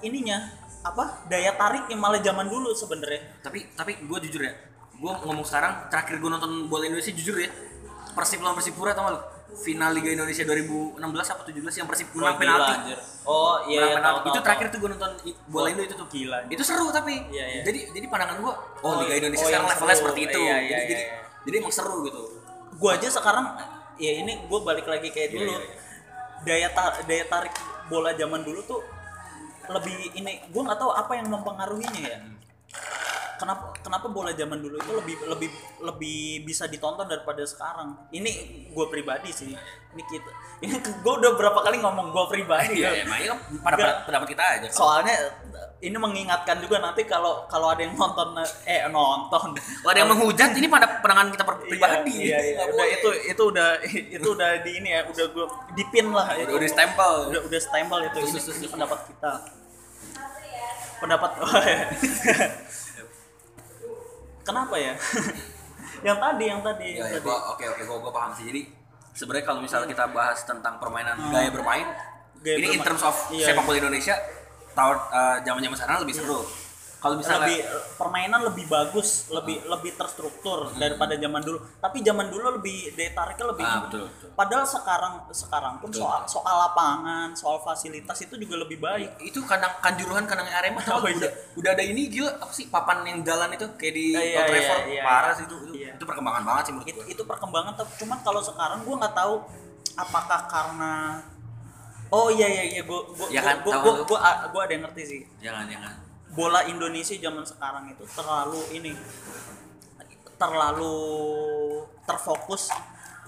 ininya apa daya tarik yang malah zaman dulu sebenarnya tapi tapi gue jujur ya gue ngomong sekarang terakhir gue nonton bola Indonesia jujur ya Persib lawan Persipura tau lu final Liga Indonesia 2016 apa 17 yang Persib menang gila, penalti anjir. oh iya, iya penalti. tahu, itu tahu, terakhir tahu. tuh gue nonton bola Indo itu tuh Gila. itu seru tapi Iya, iya. jadi jadi pandangan gue oh, Oh, Liga Indonesia oh, sekarang yang levelnya seperti itu Iya, iya, jadi, iya, jadi iya. jadi emang seru gitu gua aja sekarang ya ini gua balik lagi kayak Iya, dulu. iya, iya. daya ta- daya tarik bola zaman dulu tuh lebih ini gua nggak tahu apa yang mempengaruhinya ya. Kenapa kenapa bola zaman dulu itu lebih lebih lebih bisa ditonton daripada sekarang? Ini gue pribadi sih. Ini kita ini gue udah berapa kali ngomong gue pribadi iya ya. emangnya kan pada pendapat kita aja soalnya ini mengingatkan juga nanti kalau kalau ada yang nonton eh nonton kalau ada yang menghujat ini pada pandangan kita per- pribadi Iya, iya, iya. Udah itu itu udah itu udah di ini ya, udah gue dipin lah udah, itu. udah stempel Udah udah stempel itu. Ini, ini pendapat kita. Pendapat Kenapa ya? yang tadi, yang tadi, Iya, ya, gua oke oke gua, gua paham sih. Jadi sebenarnya kalau misalnya kita bahas tentang permainan gaya bermain, Gaya ini in bermain. terms of Iya, sepak iya. bola Indonesia tahun eh, zaman-zaman sekarang lebih seru. Kalau misalnya lebih permainan lebih bagus, lebih lebih terstruktur daripada zaman dulu. Tapi zaman dulu lebih daya tariknya lebih. Ah, betul, betul. Padahal sekarang sekarang pun Betul. soal soal lapangan, soal fasilitas itu juga lebih baik. itu kandang kanjuruhan kandang Arema Oh, iya. udah udah ada ini gila apa sih papan yang jalan itu kayak di Iya, Old iya, Trafford iya, parah iya. itu itu, Iya. itu perkembangan banget sih menurut itu, gua. itu perkembangan tapi cuman kalau sekarang gue nggak tahu apakah karena oh iya iya iya gue gue Ya kan, gue tahu gue lu. gue gue ada yang ngerti sih Jangan jangan. bola Indonesia zaman sekarang itu terlalu ini terlalu terfokus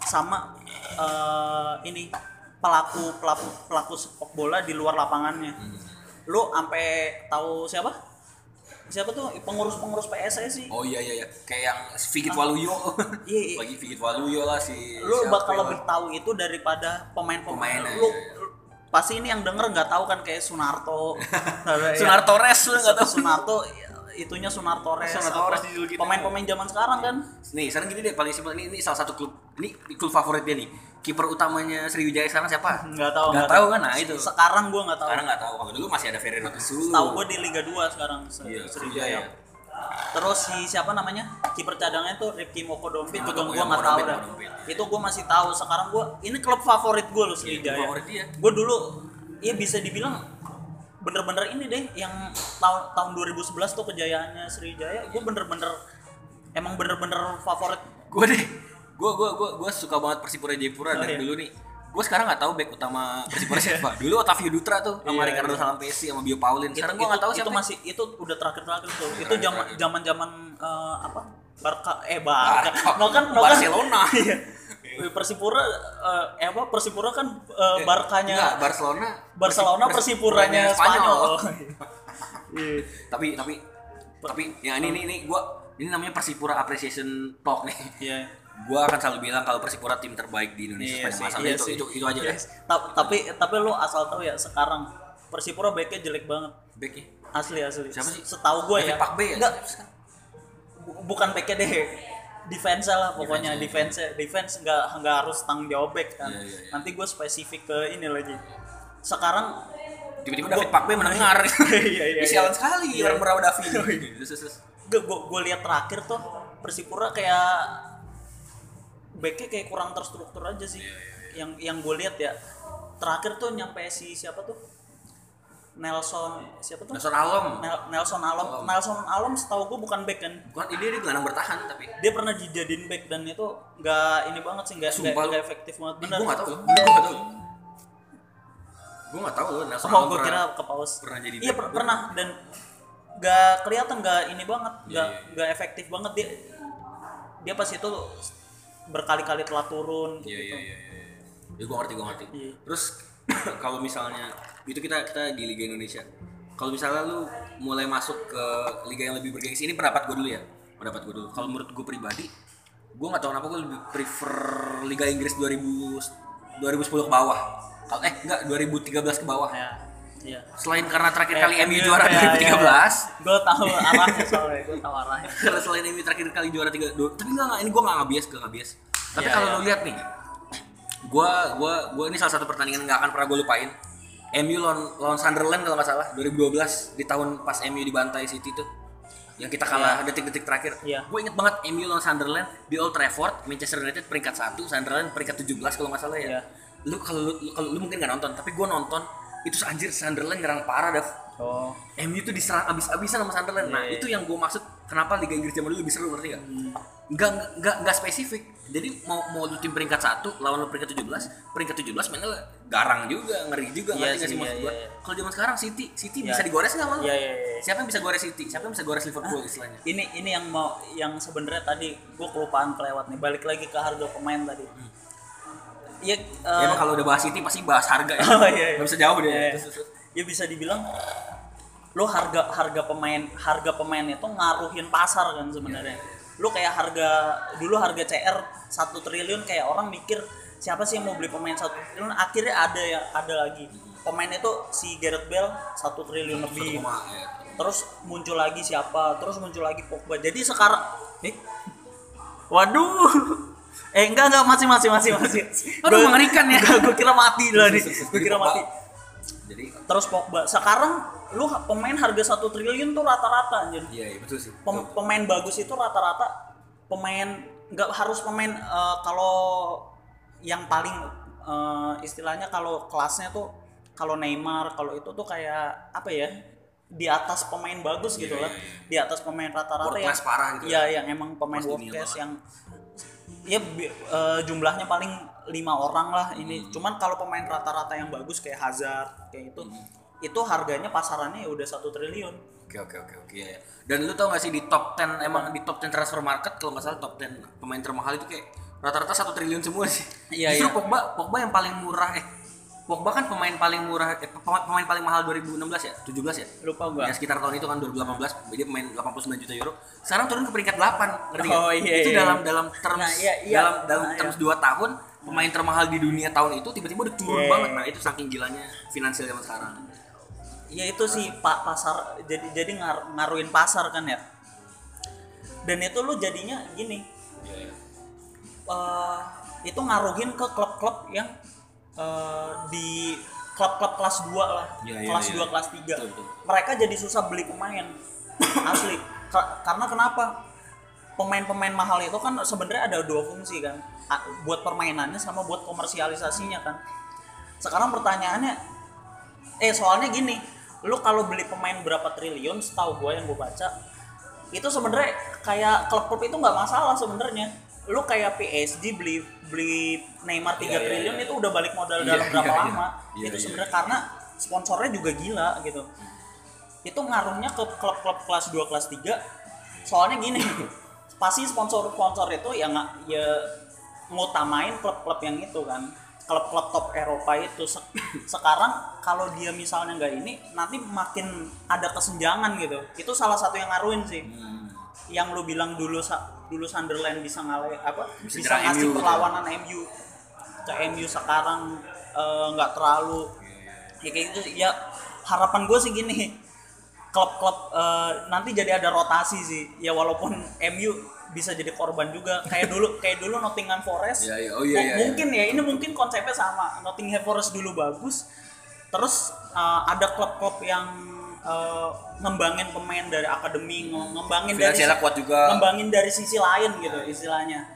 sama eh, ini pelaku pelaku pelaku sepak bola di luar lapangannya Hmm. lu sampai tahu siapa siapa tuh pengurus-pengurus PSSI Oh iya iya iya kayak yang Figit Waluyo. Iya, iya. Lagi Figit Waluyo lah si lu bakal ya? lebih tahu itu daripada pemain-pemain lu iya. lu- pasti ini yang denger nggak tahu kan kayak Sunarto Ada ya. Sunarto Res lu enggak tahu. Sunarto itunya Sunarto Res Sunarto Res dijulukin. pemain-pemain zaman sekarang kan Nih, sekarang gini deh paling simpel ini ini salah satu klub ini klub favorit dia nih. Kiper utamanya Sriwijaya sekarang siapa? nggak tahu Nggak tahu kan? Nah, itu. sekarang gua nggak tahu Sekarang nggak tahu. Kalau dulu masih ada Ferry Rotisul. tahu gua di Liga 2 sekarang Se- Iya, Sriwijaya. Terus si siapa namanya? Kiper cadangnya tuh Rifki Moko Dompit Moko juga Dompit, gua nggak tahu dah itu gua masih tahu. Sekarang gua ini klub favorit gua loh Iya, Sriwijaya klub favorit dia. gue dulu ya bisa dibilang bener-bener ini deh yang tahun tahun 2011 tuh kejayaannya Sriwijaya gue bener-bener emang bener-bener favorit. Gue deh gue gue gue gue suka banget Persipura Jayapura Oh, dari iya. dulu nih gue sekarang nggak tahu back utama Persipura siapa dulu Otavio Dutra tuh sama Iya, Ricardo iya. Salampesi sama Bio Paulin itu, sekarang gue itu, nggak tahu itu siapa masih itu udah terakhir-terakhir tuh itu terakhir, zaman terakhir. zaman zaman eh, apa Barca eh Barca no kan no kan Barcelona. Iya. Persipura eh, eh apa Persipura kan eh, Barkanya Enggak, Barcelona Barcelona Persi- Persipuranya Spanyol, iya. tapi tapi tapi ya ini ini ini gue ini namanya Persipura Appreciation Talk nih Iya. Gue akan selalu bilang kalau Persipura tim terbaik di Indonesia Iya sepanjang masa. iya itu, itu itu aja Iya. dah sih. Ta- tapi tapi lu asal tahu ya sekarang Persipura backnya jelek banget. Backnya? Asli asli. Siapa sih? setahu gue ya. Pak B ya? Enggak, bu- bukan backnya deh. Defense lah pokoknya. Defense, defense defense nggak nggak harus tanggung jawab back kan. Iya, iya, iya. nanti gue spesifik ke ini lagi. Sekarang tiba-tiba David Pakbe mendengar. Iya, iya, sialan iya. sekali Iya. orang merawat David gue gue lihat terakhir tuh Persipura kayak backnya kayak kurang terstruktur aja sih. Yang yang gue lihat ya terakhir tuh nyampe si siapa tuh? Nelson siapa tuh? Nelson Alom. Nel- Nelson Alom. Nelson Alom setahu gue bukan back kan? Bukan ini dia gelandang bertahan tapi. Dia pernah dijadiin back dan itu nggak ini banget sih nggak nggak efektif banget. Gue bener. nggak tahu gue nggak tahu gue nggak tahu loh Nelson oh Alom gue kira ke paus pernah jadi iya per- pernah dan nggak kelihatan nggak ini banget Iya, nggak iya, nggak efektif banget. Dia dia pas itu berkali-kali telah turun Iya gitu. iya iya. iya. Ya gue ngerti gue ngerti. Iya. Terus kalau misalnya itu kita kita di Liga Indonesia. Kalau misalnya lu mulai masuk ke liga yang lebih bergengsi ini pendapat gue dulu ya. Pendapat gue dulu. Kalau menurut gue pribadi, gue nggak tahu kenapa gue lebih prefer Liga Inggris 2000 2010 ke bawah. Kalau eh enggak 2013 ke bawah. ya iya. Selain karena terakhir Eh, kali MU MU, juara ya, ya, 2013, gue tahu arahnya soalnya gue tahu arahnya. Karena selain MU terakhir kali juara tiga dua, tapi enggak, enggak ini gue nggak ngabias gak ngabias tapi Iya, kalau iya. lu lihat nih gue gua gua ini salah satu pertandingan nggak akan pernah gue lupain. MU lawan lawan Sunderland kalau nggak salah 2012 di tahun pas MU dibantai City tuh yang kita kalah detik-detik terakhir. Iya. gue inget banget MU lawan Sunderland di Old Trafford Manchester United peringkat satu Sunderland peringkat 17 kalau nggak salah ya. Iya. lu kalau lu, lu- kalau lu mungkin nggak nonton tapi gue nonton itu anjir Sunderland nyerang parah Dav oh MU tuh diserang abis-abisan sama Sunderland. Nah, Iya, itu yang gue maksud kenapa Liga Inggris zaman dulu lebih seru ngerti gak? Enggak, enggak, enggak spesifik. Jadi mau mau lu tim peringkat 1 lawan lu peringkat 17, peringkat 17 mainnya garang juga, ngeri juga Iya ngerti gak sih, sih maksud iya, gue? iya. Kalau zaman sekarang City, City Iya. bisa digores nggak malu? Iya, iya, iya. Siapa yang bisa gores City? Siapa yang bisa gores Liverpool istilahnya? ini ini yang mau yang sebenarnya tadi gue kelupaan kelewat nih balik lagi ke harga pemain tadi Iya, Ya, eh, emang kalau udah bahas City pasti bahas harga ya. Oh, iya, iya. Bisa jauh deh. Iya. Terus. ya bisa dibilang lo harga harga pemain harga pemain itu ngaruhin pasar kan sebenarnya lo kayak harga dulu harga CR satu triliun kayak orang mikir siapa sih yang mau beli pemain satu triliun akhirnya ada ya ada lagi pemain itu si Gareth Bale satu triliun lebih koma, ya. terus muncul lagi siapa terus muncul lagi Pogba jadi sekarang eh waduh eh enggak enggak masih masih masih masih. Aduh, mengerikan ya. gue kira mati loh nih. Gue kira mati. Jadi, terus Pogba sekarang lu pemain harga satu triliun tuh rata-rata anjir. Iya, iya betul sih. Pem- pemain bagus itu rata-rata pemain nggak harus pemain eh, kalau yang paling eh, istilahnya kalau kelasnya tuh kalau Neymar kalau itu tuh kayak apa ya di atas pemain bagus gitu Iya, lah. iya, iya. di atas pemain rata-rata yang parah gitu iya ya. yang emang pemain world class yang ya eh, jumlahnya paling lima orang lah ini Hmm. cuman kalau pemain rata-rata yang bagus kayak Hazard kayak itu Hmm. itu harganya pasarannya ya udah satu triliun Oke oke oke oke ya. ya. Dan lu tau gak sih di top 10 emang di top 10 transfer market kalau nggak salah top 10 pemain termahal itu kayak rata-rata satu triliun semua sih. Iya, Justru iya. Pogba Pogba yang paling murah eh Pogba kan pemain paling murah eh, pemain, paling mahal 2016 ya 17 ya. lupa gua Ya sekitar tahun itu kan 2018 dia pemain 89 juta euro. Sekarang turun ke peringkat 8 ngerti? Oh, iya, Itu iya. dalam dalam terms Nah, iya, iya. dalam dalam Nah, terms iya. 2 tahun pemain termahal di dunia tahun itu tiba-tiba udah turun Iya, banget. iya. Nah, itu saking gilanya finansial zaman sekarang. ya itu sih pak pasar jadi jadi ngar- ngaruhin pasar kan ya dan itu lu jadinya gini Iya, iya. eh, itu ngaruhin ke klub-klub yang eh, di klub-klub kelas 2 lah. Iya, kelas iya. 2 kelas 3 Betul, betul. mereka jadi susah beli pemain. Asli. Ka- karena kenapa? Pemain-pemain mahal itu kan sebenarnya ada dua fungsi kan. Buat permainannya sama buat komersialisasinya kan. Sekarang pertanyaannya eh soalnya gini lu kalau beli pemain berapa triliun setahu gue yang gue baca itu sebenarnya kayak klub-klub itu nggak masalah sebenarnya lu kayak PSG beli beli Neymar 3 Iya, iya, triliun iya. itu udah balik modal Iya, dalam berapa iya, iya. lama. Iya, itu iya, sebenarnya karena sponsornya juga gila gitu. Itu ngaruhnya ke klub-klub kelas 2 kelas 3 soalnya gini pasti sponsor-sponsor itu ya nggak ya ngutamain klub-klub yang itu kan. Klub-klub top Eropa itu Se- sekarang kalau dia misalnya nggak ini nanti makin ada kesenjangan gitu. Itu salah satu yang ngaruhin sih. Hmm. Yang lu bilang dulu dulu Sunderland bisa ngale apa Bisa ngasih MU gitu. perlawanan MU ke MU sekarang eh, nggak terlalu. Ya kayak gitu ya harapan gue sih gini. Klub-klub eh, nanti jadi ada rotasi sih. Ya walaupun MU bisa jadi korban juga. Kayak dulu kayak dulu Nottingham Forest. Iya, iya. Oh, iya, M- iya, mungkin ya ini mungkin konsepnya sama. Nottingham Forest dulu bagus. Terus uh, ada klub-klub yang uh, ngembangin pemain dari akademi nge- ngembangin dari kuat juga. ngembangin dari sisi lain gitu istilahnya.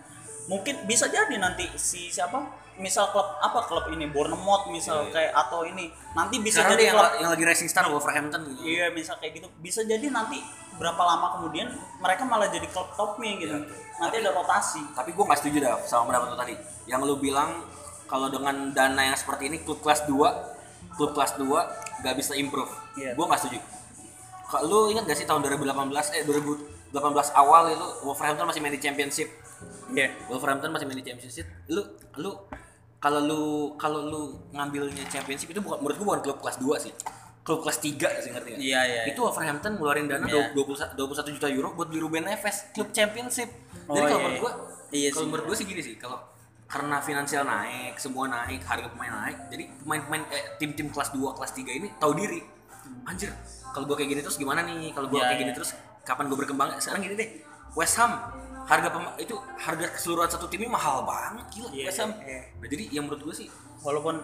Mungkin bisa jadi nanti si siapa? Misal klub apa klub ini? Bournemouth misal kayak atau ini. Nanti bisa Sekarang jadi yang, klub yang lagi racing star Wolverhampton gitu. iya misal kayak gitu. Bisa jadi nanti berapa lama kemudian mereka malah jadi klub topnya gitu. Nanti ada rotasi. Tapi gue gak setuju dah sama pendapat lo tadi. Yang lu bilang kalau dengan dana yang seperti ini klub kelas 2 klub kelas 2 gak bisa improve. Iya. Gue gak setuju. Kalau lu ingat gak sih tahun 2018 eh 2018 awal itu Wolverhampton masih main di Championship. iya Wolverhampton masih main di Championship. Lu lu kalau lu kalau lu ngambilnya Championship itu bukan menurut gua bukan klub kelas 2 sih. Klub kelas 3 sih ngerti gak? Iya, iya, Itu Wolverhampton ngeluarin dana Iya. 20 21 juta euro buat beli Ruben Neves, klub Championship. Oh, Jadi kalau iya, menurut iya. gua Iya kalau menurut gua sih gini sih, kalau karena finansial naik, semua naik, harga pemain naik, jadi pemain-pemain eh, tim-tim kelas 2, kelas 3 ini tahu diri. Anjir, kalau gua kayak gini terus gimana nih? Kalau gua Iya, kayak gini iya. terus kapan gua berkembang? Sekarang gini deh. West Ham harga pema- itu harga keseluruhan satu timnya mahal banget gila Iya, West Ham. iya. Nah, jadi yang menurut gua sih walaupun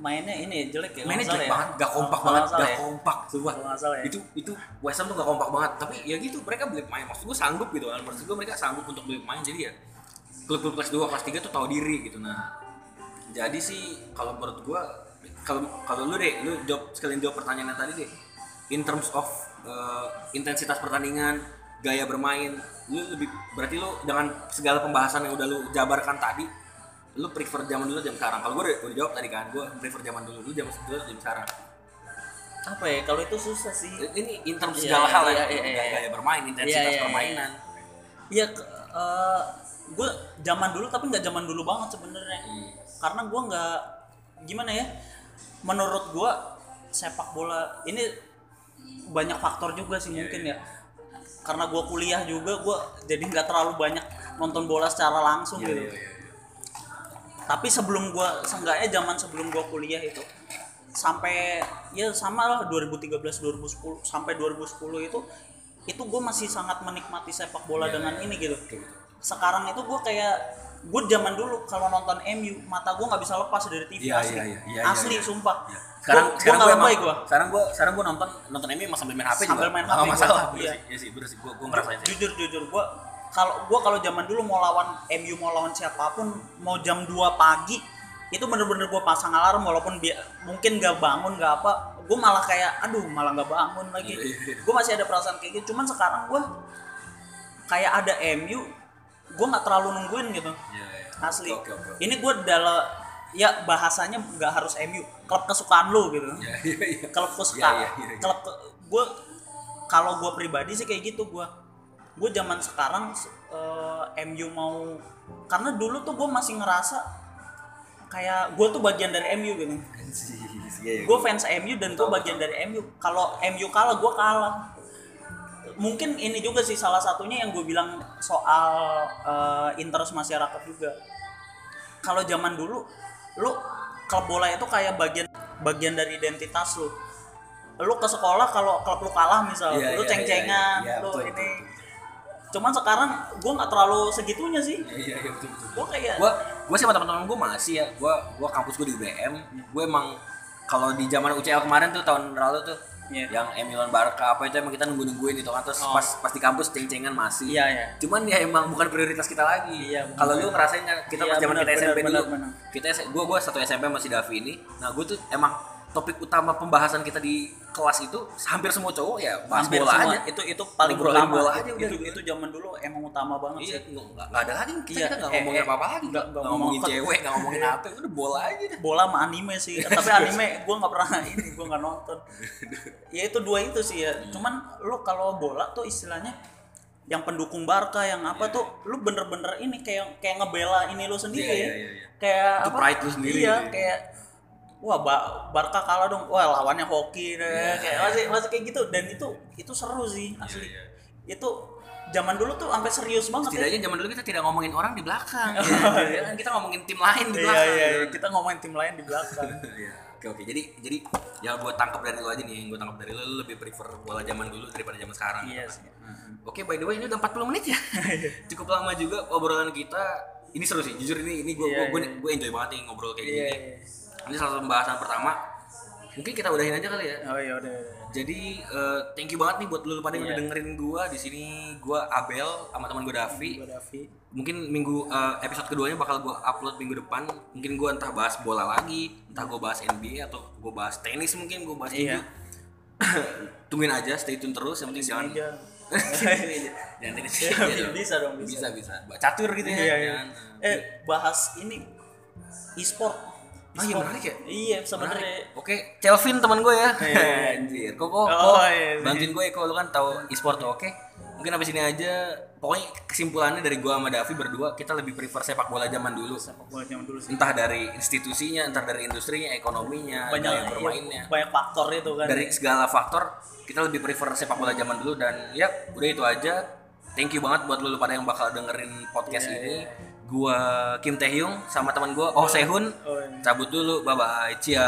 mainnya ini jelek ya mainnya jelek nggak banget, gak kompak banget, gak ya. kompak, salah ya. Itu itu West Ham tuh gak kompak banget, tapi ya gitu mereka beli pemain. Maksud gue sanggup gitu kan, maksud gue mereka sanggup untuk beli pemain. Jadi ya klub-klub kelas 2, kelas 3 tuh tahu diri gitu. Nah, jadi sih kalau menurut gue kalau kalau lu deh, lu jawab sekalian jawab pertanyaannya tadi deh. In terms of uh, intensitas pertandingan, gaya bermain, lu lebih berarti lu dengan segala pembahasan yang udah lu jabarkan tadi, lu prefer zaman dulu atau zaman sekarang kalau gue udah, udah jawab tadi kan gue prefer zaman dulu lu zaman dulu zaman sekarang apa ya kalau itu susah sih ini in terms Iya, segala hal iya, ya iya, iya, gaya, iya. gaya bermain intensitas Iya, iya, iya. Gue zaman dulu tapi nggak zaman dulu banget sebenarnya. Hmm. Karena gue nggak gimana ya? Menurut gue sepak bola ini banyak faktor juga sih Iya, mungkin ya. Karena gue kuliah juga, gue jadi nggak terlalu banyak nonton bola secara langsung Iya, gitu. Tapi sebelum gue, seenggaknya zaman sebelum gue kuliah itu sampai ya sama lah 2013 2010 sampai 2010 itu itu gue masih sangat menikmati sepak bola Iya, dengan iya, ini gitu Betul, betul. Sekarang itu gue kayak gue zaman dulu kalau nonton MU mata gue nggak bisa lepas dari TV Iya, asli. iya, iya, iya, asli iya. sumpah. Iya. sekarang Gua- sekarang gua gue lebay gue sekarang gue sekarang gue nonton nonton MU emang sambil main HP Sambil juga. main HP gua, masalah. bener iya. sih iya sih bener sih gue gue ngerasain jujur jujur gue kalau gue kalau zaman dulu mau lawan MU mau lawan siapa pun mau jam 2 pagi itu bener-bener gue pasang alarm walaupun dia mungkin gak bangun gak apa gue malah kayak aduh malah gak bangun lagi. Iya, iya. gue masih ada perasaan kayak gitu. Cuman sekarang gue kayak ada MU gue nggak terlalu nungguin gitu Iya, iya. asli oke oke oke. ini gue dalam ya bahasanya nggak harus MU klub kesukaan lu gitu Iya, iya, iya. klub kesukaan Iya, iya, iya, iya. klub ke, gue kalau gue pribadi sih kayak gitu gue gue zaman sekarang eh, MU mau karena dulu tuh gue masih ngerasa kayak gue tuh bagian dari MU gitu iya, iya. gue fans MU dan gue bagian dari MU kalau MU kalah gue kalah mungkin ini juga sih salah satunya yang gue bilang soal eh, interest masyarakat juga kalau zaman dulu lu klub bola itu kayak bagian bagian dari identitas lu lu ke sekolah kalau klub lu kalah misal Iya, lu ceng-cengan iya, iya. Iya, lu betul, ini betul, betul. cuman sekarang gue nggak terlalu segitunya sih Iya, iya, betul, betul. gue kayak Gua gua sih sama teman-teman gua masih ya. Gua gua kampus gua di UBM. Gua emang kalau di zaman UCL kemarin tuh tahun lalu tuh Iya. yang Emilan Barca apa itu emang kita nunggu-nungguin gitu kan terus Oh. pas pas di kampus ceng-cengan masih. Iya, iya. Cuman ya emang bukan prioritas kita lagi. Benar. Kalau lu ngerasain kan kita Iya, pas zaman kita SMP benar, dulu. benar. Kita gua gua satu SMP masih Davi ini. Nah, gua tuh emang topik utama pembahasan kita di kelas itu hampir semua cowok ya bahas hampir bola semua. aja. itu itu paling Ngobrolin utama. bola aja udah itu gitu. itu zaman dulu emang utama banget Iya, sih. nggak ada lagi. Kita Iya, kita nggak eh, ngomongin eh, apa-apa lagi, nggak- ngomongin ngomong- cewek, nggak ngomongin apa, udah bola aja deh. bola sama anime sih. Tapi anime gue nggak pernah ini gue nggak nonton. Ya itu dua itu sih ya. Cuman lu kalau bola tuh istilahnya yang pendukung Barca yang apa Iya. tuh lu bener-bener ini kayak kayak ngebela ini lu sendiri. Ya iya, iya, iya. kayak Itu apa? pride lu sendiri. Iya kayak wah ba Barca kalah dong wah lawannya hoki deh Iya, kayak iya. masih masih kayak gitu dan itu itu seru sih asli iya. itu zaman dulu tuh sampai serius banget ya. Setidaknya zaman dulu kita tidak ngomongin orang di belakang. ya kan? Kita ngomongin tim lain di iya belakang. iya gitu. kita ngomongin tim lain di belakang Iya. Oke oke. Jadi jadi yang gue tangkap dari lu aja nih, yang gue tangkap dari lu, lu lebih prefer bola zaman dulu daripada zaman sekarang. iya gitu. sih Oke, by the way ini udah 40 menit ya. Cukup lama juga obrolan kita. Ini seru sih. Jujur ini ini gue Iya, gue iya. gue enjoy banget nih ngobrol kayak iya gini. iya. Ini salah satu pembahasan pertama. Mungkin kita udahin aja kali ya. Oh iya udah, udah. jadi eh, thank you banget nih buat lu pada yang udah Iya. dengerin gua. Di sini gua Abel sama teman gua Davi. Gua Davi. Mungkin minggu eh, episode keduanya bakal gua upload minggu depan. Mungkin gua entah bahas bola lagi entah gua bahas NBA atau gua bahas tenis mungkin gua bahas tinju tungguin aja stay tune terus. Yang penting jangan jangan tenis dong. bisa dong, bisa. bisa. bisa. Catur gitu ya iya. Jangan, eh bahas ini e-sport Ah, iya, menarik ya? iya sebenarnya. Oke, Kelvin teman gue ya. Iya, iya. Anjir, kok kok, Oh, iya, iya. bantuin gue kok lu kan tahu e-sport tuh, oke? Mungkin habis ini aja. Pokoknya kesimpulannya dari gua sama Davi berdua kita lebih prefer sepak bola zaman dulu. sepak bola zaman dulu sih Entah dari institusinya, entah dari industrinya, ekonominya, banyak gaya bermainnya. iya, banyak faktor itu kan Dari segala faktor kita lebih prefer sepak bola zaman dulu dan ya udah itu aja. Thank you banget buat lu pada yang bakal dengerin podcast Iya, ini. Gua Kim Taehyung sama teman gua Oh Sehun. Oh, iya. Cabut dulu. Bye bye. Cia.